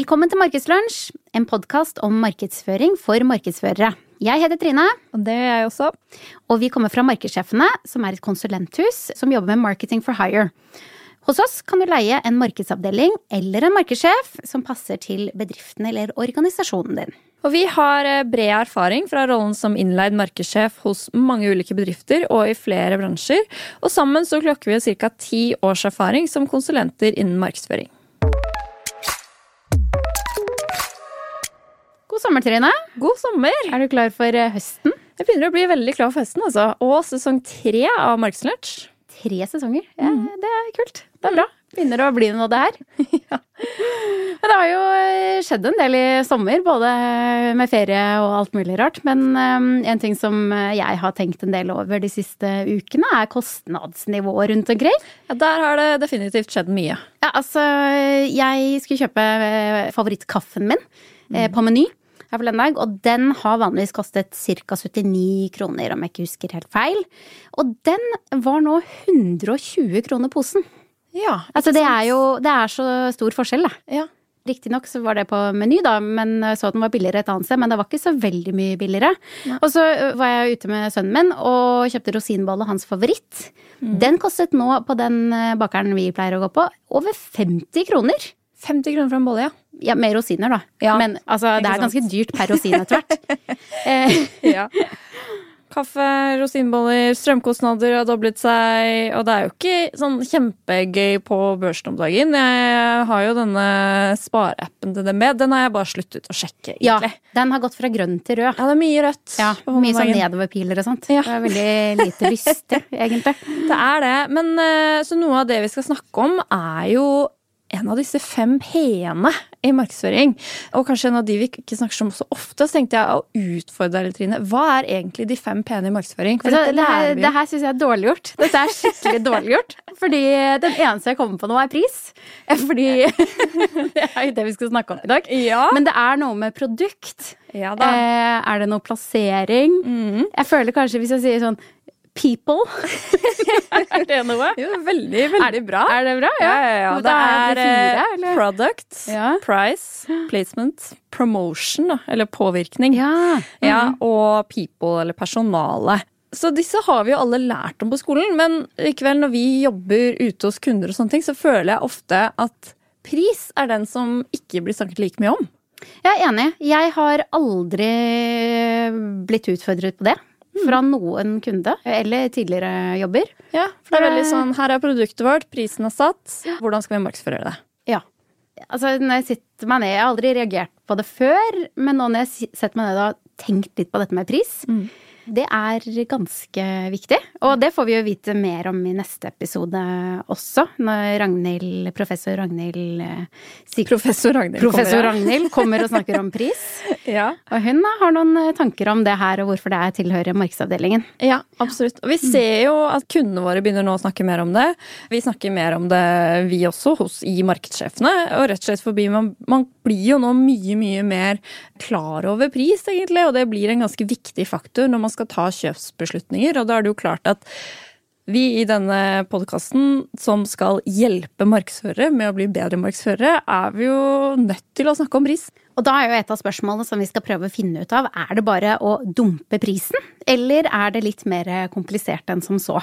Velkommen til Markedslunsj, en podkast om markedsføring for markedsførere. Jeg heter Trine. Og det gjør jeg også. Og vi kommer fra Markedssjefene, som er et konsulenthus som jobber med marketing for hire. Hos oss kan du leie en markedsavdeling eller en markedssjef som passer til bedriften eller organisasjonen din. Og vi har eh, bred erfaring fra rollen som innleid markedssjef hos mange ulike bedrifter og i flere bransjer. Og sammen så klokker vi ca. ti års erfaring som konsulenter innen markedsføring. God sommer, Trine. God sommer! Er du klar for eh, høsten? Jeg begynner å bli veldig klar for høsten, altså. Og sesong tre av Markedslunsj. Tre sesonger. Ja, Det er kult. Det er bra. Begynner å bli noe, det her. ja. Men det har jo eh, skjedd en del i sommer, både med ferie og alt mulig rart. Men um, en ting som jeg har tenkt en del over de siste ukene, er kostnadsnivået rundt omkring. Ja, Der har det definitivt skjedd mye. Ja, altså, jeg skulle kjøpe eh, favorittkaffen min mm. på Meny her forleden dag, og den har vanligvis kostet ca. 79 kroner, om jeg ikke husker helt feil. Og den var nå 120 kroner posen. Ja, Altså det er jo Det er så stor forskjell, da. Ja. Riktignok så var det på Meny, da, men så at den var billigere et annet sted. Men det var ikke så veldig mye billigere. Og så var jeg ute med sønnen min og kjøpte rosinbolle, hans favoritt. Den kostet nå på den ø, bakeren vi pleier å gå på, over 50 kroner. 50 kroner for en bolle, ja. Ja, med rosiner, da. Ja, men altså, det er ganske dyrt per rosin etter hvert. eh, Ja. Kaffe, rosinboller, strømkostnader har doblet seg. Og det er jo ikke sånn kjempegøy på børsen om dagen. Jeg har jo denne spareappen til DNB. Den har jeg bare sluttet å sjekke, egentlig. ja, den har gått fra grønn til rød. Ja, det er mye rødt. Ja, Mye sånn nedoverpiler og sånt. Ja. Det er veldig lite lystig, egentlig. Det er det. Men eh, så noe av det vi skal snakke om, er jo en av disse fem pene i markedsføring. Og kanskje en av de vi ikke snakker om så ofte. Så tenkte jeg å utfordre deg litt, Trine. Hva er egentlig de fem pene i markedsføring? For det, det her, det her syns jeg er dårlig gjort. Dette er skikkelig dårlig gjort. Fordi den eneste jeg kommer på nå, er pris. Fordi det er jo det vi skal snakke om i dag. Ja. Men det er noe med produkt. ja. Eh, er det noe plassering? Mhm. Jeg føler kanskje hvis jeg sier sånn people Er det noe? Jo, det er veldig, veldig bra. Er det bra? Ja, ja, ja. Det da er det fire, eller? product, Ja. price, placement, promotion, da, eller påvirkning. Ja. Ja, Mhm. og people, eller personale. Så disse har vi jo alle lært om på skolen, men likevel når vi jobber ute hos kunder og sånne ting, så føler jeg ofte at pris er den som ikke blir snakket like mye om. Jeg er enig. Jeg har aldri blitt utfordret på det. Fra noen kunde eller tidligere jobber. Ja, for det er veldig sånn, her er produktet vårt, prisen er satt, hvordan skal vi markedsføre det? Ja. Altså, når jeg sitter meg ned Jeg har aldri reagert på det før, men nå når jeg setter meg ned og har tenkt litt på dette med pris, det er ganske viktig. Og det får vi jo vite mer om i neste episode også, når Ragnhild, professor Ragnhild sier, Professor Ragnhild Professor kommer. Ragnhild kommer og snakker om pris. Ja. Og hun har noen eh, tanker om det her, og hvorfor det er tilhører markedsavdelingen. Ja, absolutt. Og vi ser jo at kundene våre begynner nå å snakke mer om det. Vi snakker mer om det, vi også, hos, i markedssjefene. Og rett og slett forbi man, man blir jo nå mye, mye mer klar over pris, egentlig. Og det blir en ganske viktig faktor når man skal ta kjøpsbeslutninger. Og da er det jo klart at vi i denne podkasten, som skal hjelpe markedsførere med å bli bedre markedsførere, er vi jo nødt til å snakke om pris. Og da er jo et av spørsmålene som vi skal prøve å finne ut av, er det bare å dumpe prisen, eller er det litt mer komplisert enn som så?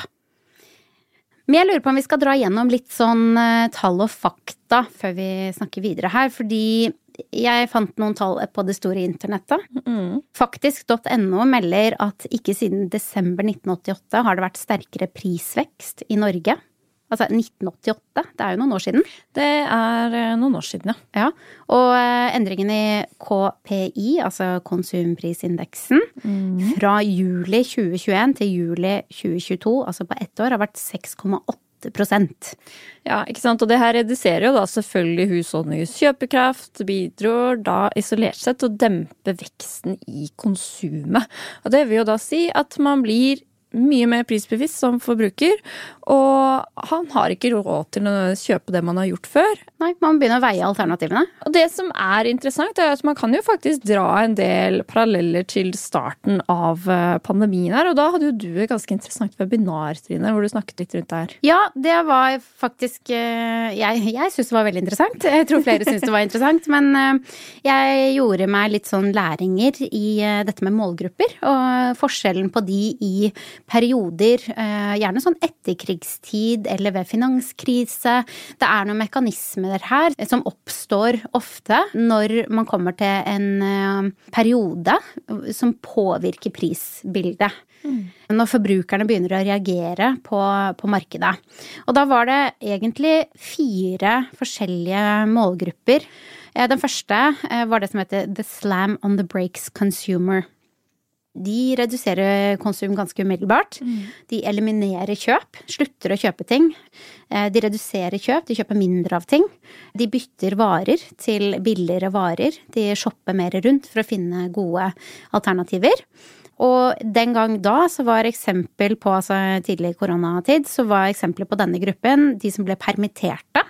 Men jeg lurer på om vi skal dra gjennom litt sånn eh, tall og fakta før vi snakker videre her, fordi jeg fant noen tall på det store internettet. Faktisk.no melder at ikke siden desember 1988 har det vært sterkere prisvekst i Norge. Altså 1988, det er jo noen år siden. Det er eh, noen år siden, ja. Ja, og eh, endringen i KPI, altså konsumprisindeksen, fra juli 2021 til juli 2022, altså på ett år, har vært 6,8 Ja, ikke sant? Og det her reduserer jo da selvfølgelig husholdningens kjøpekraft, bidrar da isolert sett til å dempe veksten i konsumet. Og det vil jo da si at man blir mye mer prisbevisst som forbruker, og han har ikke råd til å kjøpe det man har gjort før. Nei, man begynner å veie alternativene. Og det som er interessant, er at man kan jo faktisk dra en del paralleller til starten av eh, pandemien her, og da hadde jo du et ganske interessant webinar, Trine, hvor du snakket litt rundt det her. Ja, det var faktisk eh, Jeg, jeg syns det var veldig interessant. Jeg tror flere syns det var interessant, men eh, jeg gjorde meg litt sånn læringer i dette med målgrupper, og forskjellen på de i perioder, gjerne sånn etterkrigstid eller ved finanskrise. Det er noen mekanismer her som oppstår ofte når man kommer til en eh, periode som påvirker prisbildet. Mm. Når forbrukerne begynner å reagere på, på, markedet. Og da var det egentlig fire forskjellige målgrupper. Eh, den første eh, var det som heter The Slam on the Breaks Consumer de reduserer konsum ganske umiddelbart. Mm. De eliminerer kjøp, slutter å kjøpe ting. Eh, de reduserer kjøp, de kjøper mindre av ting. De bytter varer til billigere varer. De shopper mer rundt for å finne gode alternativer. Og den gang da så var eksempel på, altså tidlig koronatid, så var eksempelet på denne gruppen de som ble permitterte.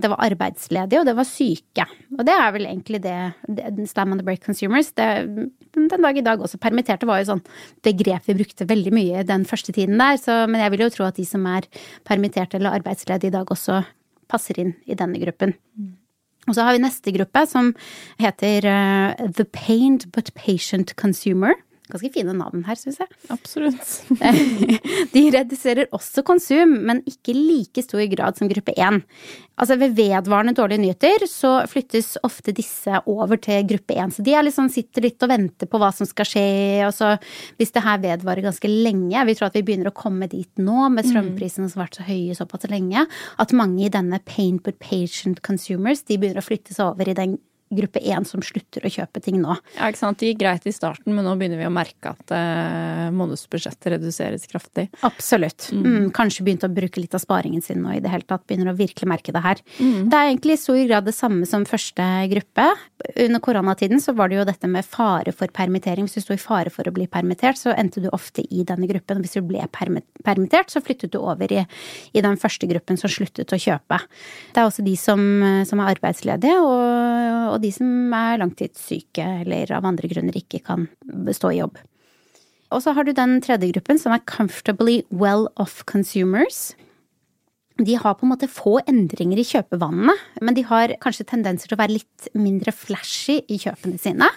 Det var arbeidsledige, og det var syke. Og det er vel egentlig det, det Slam on the break consumers. Det, den dag i dag også. Permitterte var jo sånn begrep vi brukte veldig mye den første tiden der. Så, men jeg vil jo tro at de som er permitterte eller arbeidsledige i dag også passer inn i denne gruppen. Og så har vi neste gruppe som heter uh, The Pained But Patient Consumer. Ganske fine navn her, syns jeg. Absolutt. De reduserer også konsum, men ikke i like stor grad som gruppe 1. Altså ved vedvarende dårlige nyheter så flyttes ofte disse over til gruppe 1. Så de liksom, sitter litt og venter på hva som skal skje. Og så hvis det her vedvarer ganske lenge, vi tror at vi begynner å komme dit nå med mm. strømprisene som har vært så høye såpass lenge, at mange i denne pain but patient consumers de begynner å flytte seg over i den gruppe 1 som slutter å kjøpe ting nå. Ja, ikke sant. Det gikk greit i starten, men nå begynner vi å merke at eh, månedsbudsjettet reduseres kraftig. Absolutt. Mm. Mm, kanskje begynt å bruke litt av sparingen sin nå i det hele tatt. Begynner å virkelig merke det her. Mm. Det er egentlig i stor grad det samme som første gruppe. Under koronatiden så var det jo dette med fare for permittering. Hvis du sto i fare for å bli permittert, så endte du ofte i denne gruppen. Hvis du ble permittert, så flyttet du over i, i den første gruppen som sluttet å kjøpe. Det er også de som, som er arbeidsledige. og, og de som er langtidssyke eller av andre grunner ikke kan stå i jobb. Og så har du den tredje gruppen som er comfortably well off consumers. De har på en måte få endringer i kjøpevanene, men de har kanskje tendenser til å være litt mindre flashy i kjøpene sine.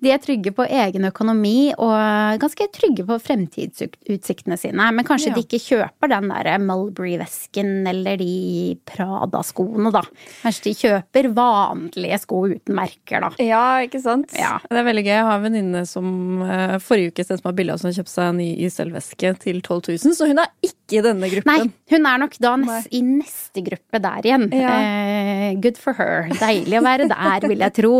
De er trygge på egen økonomi og ganske trygge på fremtidsutsiktene sine. Men kanskje ja. de ikke kjøper den der Mulberry-vesken eller de Prada-skoene, da. Kanskje de kjøper vanlige sko uten merker, da. Ja, ikke sant. Ja. Det er veldig gøy. Jeg har en venninne som eh, forrige uke sendte meg bilde av som har kjøpt seg en ny Isel-veske til 12 000, så hun har ikke i denne gruppen. Nei, hun er nok da nest, i neste gruppe der igjen. Ja. Eh, good for her. Deilig å være der, vil jeg tro.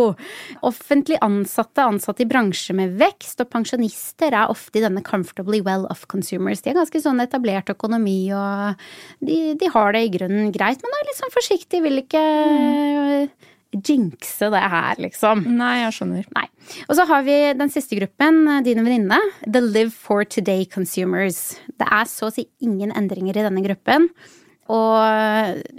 Offentlig ansatte ansatte i bransjer med vekst, og pensjonister er ofte i denne comfortably well off consumers. De har ganske sånn etablert økonomi, og de, de har det i grunnen greit, men er litt sånn forsiktig, vil ikke mm. Jinxe det her, liksom. Nei, jeg skjønner. Nei. Og så har vi den siste gruppen, dine venninne. The live for today consumers. Det er så å si ingen endringer i denne gruppen. Og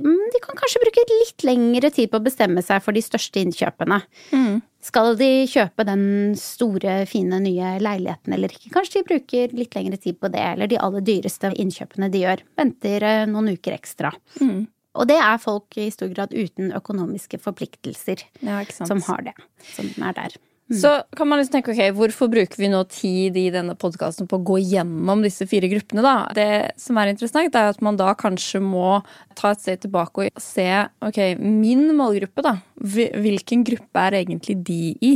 mm, de kan kanskje bruke litt lengre tid på å bestemme seg for de største innkjøpene. Mm. Skal de kjøpe den store, fine, nye leiligheten eller ikke? Kanskje de bruker litt lengre tid på det, eller de aller dyreste innkjøpene de gjør. Venter eh, noen uker ekstra. Mm. Og det er folk i stor grad uten økonomiske forpliktelser ja, som har det. Som er der. Mm. Så kan man liksom tenke ok, hvorfor bruker vi nå tid i denne podkasten på å gå gjennom disse fire gruppene, da? Det som er interessant, er at man da kanskje må ta et steg tilbake og se ok, min målgruppe, da. Hvilken gruppe er egentlig de i?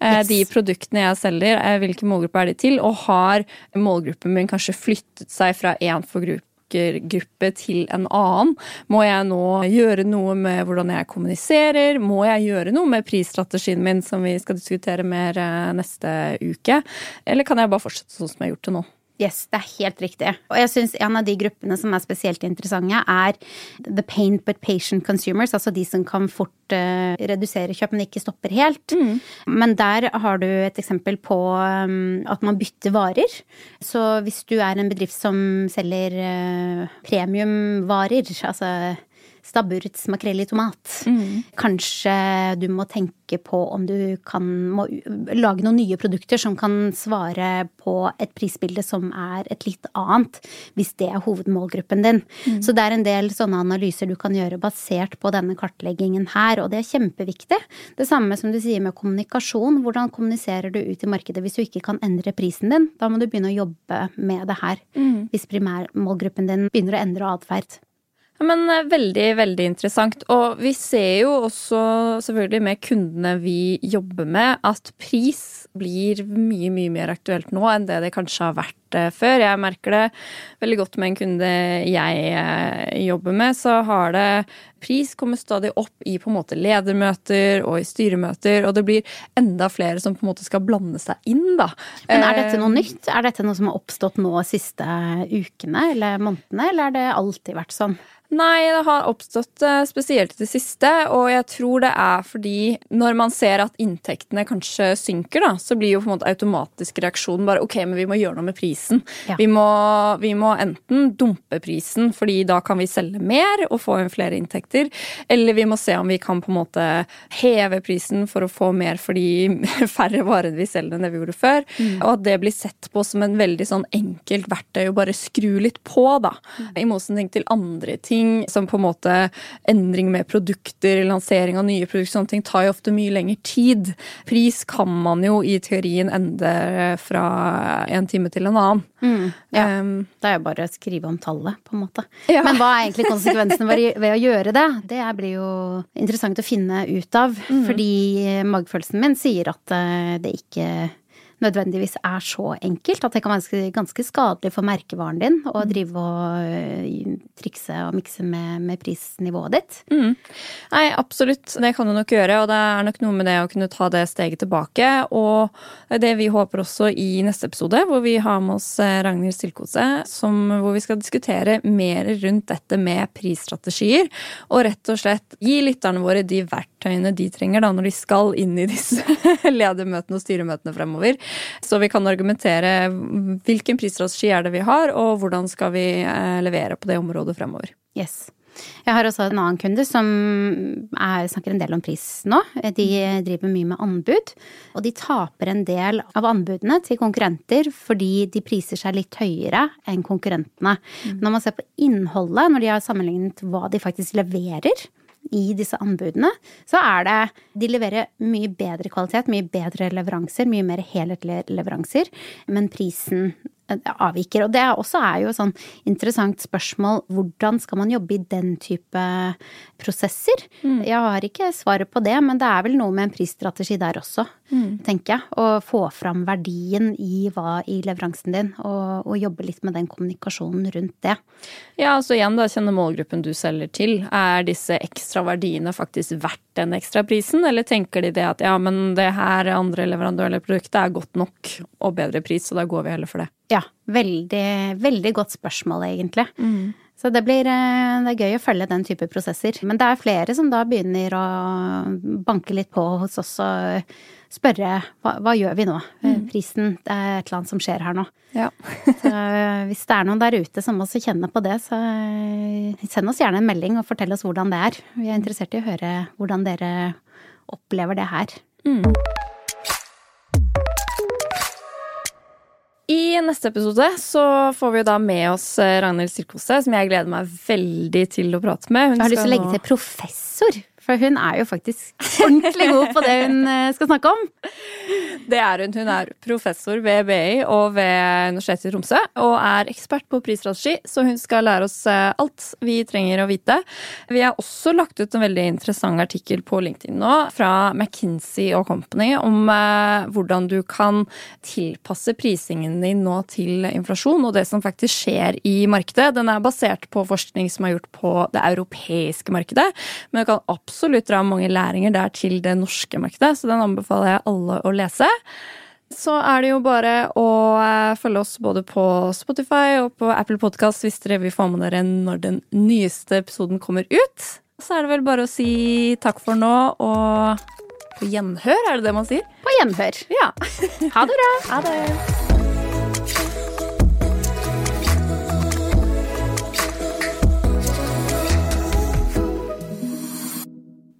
Eh, yes. De produktene jeg selger, eh, hvilken målgruppe er de til? Og har målgruppen min kanskje flyttet seg fra én forgruppe brukergruppe til en annen? Må jeg nå gjøre noe med hvordan jeg kommuniserer? Må jeg gjøre noe med prisstrategien min, som vi skal diskutere mer eh, neste uke? Eller kan jeg bare fortsette sånn som jeg har gjort det nå? Yes, det er helt riktig. Og jeg syns en av de gruppene som er spesielt interessante, er the pain but patient consumers, altså de som kan fort uh, redusere kjøp, men ikke stopper helt. Mm. Men der har du et eksempel på um, at man bytter varer. Så hvis du er en bedrift som selger uh, premiumvarer, altså stabburet makrell i tomat. Mm. Kanskje du må tenke på om du kan må lage noen nye produkter som kan svare på et prisbilde som er et litt annet, hvis det er hovedmålgruppen din. Mm. Så det er en del sånne analyser du kan gjøre basert på denne kartleggingen her, og det er kjempeviktig. Det samme som du sier med kommunikasjon. Hvordan kommuniserer du ut i markedet hvis du ikke kan endre prisen din? Da må du begynne å jobbe med det her. Mm. Hvis primærmålgruppen din begynner å endre atferd. Men eh, veldig, veldig interessant. Og vi ser jo også selvfølgelig med kundene vi jobber med, at pris blir mye, mye mer aktuelt nå enn det det kanskje har vært eh, før. Jeg merker det veldig godt med en kunde jeg eh, jobber med, så har det Pris kommer stadig opp i på en måte ledermøter og i styremøter, og det blir enda flere som på en måte skal blande seg inn, da. Men er dette noe nytt? Er dette noe som har oppstått nå de siste ukene eller månedene, eller har det alltid vært sånn? Nei, det har oppstått eh, spesielt i det siste, og jeg tror det er fordi når man ser at inntektene kanskje synker, da, så blir jo på en måte automatisk reaksjon bare ok, men vi må gjøre noe med prisen. Ja. Vi, må, vi, må, enten dumpe prisen, fordi da kan vi selge mer og få inn flere inntekter, eller vi må se om vi kan på en måte heve prisen for å få mer for de færre varene vi selger enn det vi gjorde før, mm. og at det blir sett på som en veldig sånn enkelt verktøy å bare skru litt på, da, mm. i motsetning til andre ting ting som på en måte endring med produkter, lansering av nye produkter, sånne ting tar jo ofte mye lengre tid. Pris kan man jo i teorien endre fra en time til en annen. Mm, ja. Um, det er jo bare å skrive om tallet, på en måte. Ja. Men hva er egentlig konsekvensene ved å gjøre det? Det blir jo interessant å finne ut av. Mm. Fordi magefølelsen min sier at eh, det ikke nødvendigvis er så enkelt. At det kan være ganske skadelig for merkevaren din å mm. drive og øh, trikse og mikse med, med prisnivået ditt. Mm. Nei, absolutt. Det kan du nok gjøre, og det er nok noe med det å kunne ta det steget tilbake. Og det vi håper også i neste episode, hvor vi har med oss øh, Ragnhild Stilkose, hvor vi skal diskutere mer rundt dette med prisstrategier. Og rett og slett gi lytterne våre de verktøyene de trenger da når de skal inn i disse ledermøtene og styremøtene fremover så vi kan argumentere hvilken prisstrategi er det vi har, og hvordan skal vi eh, levere på det området fremover. Yes. Jeg har også en annen kunde som er, snakker en del om pris nå. De driver mye med anbud, og de taper en del av anbudene til konkurrenter fordi de priser seg litt høyere enn konkurrentene. Mm. Når man ser på innholdet, når de har sammenlignet hva de faktisk leverer, i disse anbudene, så er det De leverer mye bedre kvalitet, mye bedre leveranser, mye mer helhetlige leveranser, men prisen avviker. Og det også er jo et sånn interessant spørsmål. Hvordan skal man jobbe i den type prosesser? Mm. Jeg har ikke svaret på det, men det er vel noe med en prisstrategi der også, mm. tenker jeg. Og få fram verdien i, hva, i leveransen din, og, og, jobbe litt med den kommunikasjonen rundt det. Ja, altså igjen da, kjenne målgruppen du selger til. Er disse ekstra verdiene faktisk verdt den ekstra prisen, eller tenker de det at ja, men det her andre leverandør eller produktet er godt nok og bedre pris, så da går vi heller for det? Ja, veldig, veldig godt spørsmål, egentlig. Mm. Så det blir eh, det er gøy å følge den type prosesser. Men det er flere som da begynner å banke litt på hos oss og spørre hva, hva gjør vi nå? Mm. Prisen, det er et eller annet som skjer her nå. Ja. så eh, hvis det er noen der ute som også kjenner på det, så eh, send oss gjerne en melding og fortell oss hvordan det er. Vi er interessert i å høre hvordan dere opplever det her. Mm. I neste episode så får vi da med oss eh, Ragnhild Sirkose, som jeg gleder meg veldig til å prate med. Hun jeg har lyst til å legge til professor. For hun er jo faktisk ordentlig god på det hun eh, skal snakke om. Det er hun. Hun er professor ved BI og ved Universitetet i Tromsø. Og er ekspert på prisstrategi, så hun skal lære oss eh, alt vi trenger å vite. Vi har også lagt ut en veldig interessant artikkel på LinkedIn nå fra McKinsey og Company om eh, hvordan du kan tilpasse prisingen din nå til inflasjon og det som faktisk skjer i markedet. Den er basert på forskning som er gjort på det europeiske markedet, men du kan absolutt absolutt dra mange læringer der til det norske markedet, så den anbefaler jeg alle å lese. Så er det jo bare å eh, følge oss både på Spotify og på Apple Podcast hvis dere vil få med dere når den nyeste episoden kommer ut. Så er det vel bare å si takk for nå og på gjenhør, er det det man sier? På gjenhør. Ja. Ha det bra. Ha det.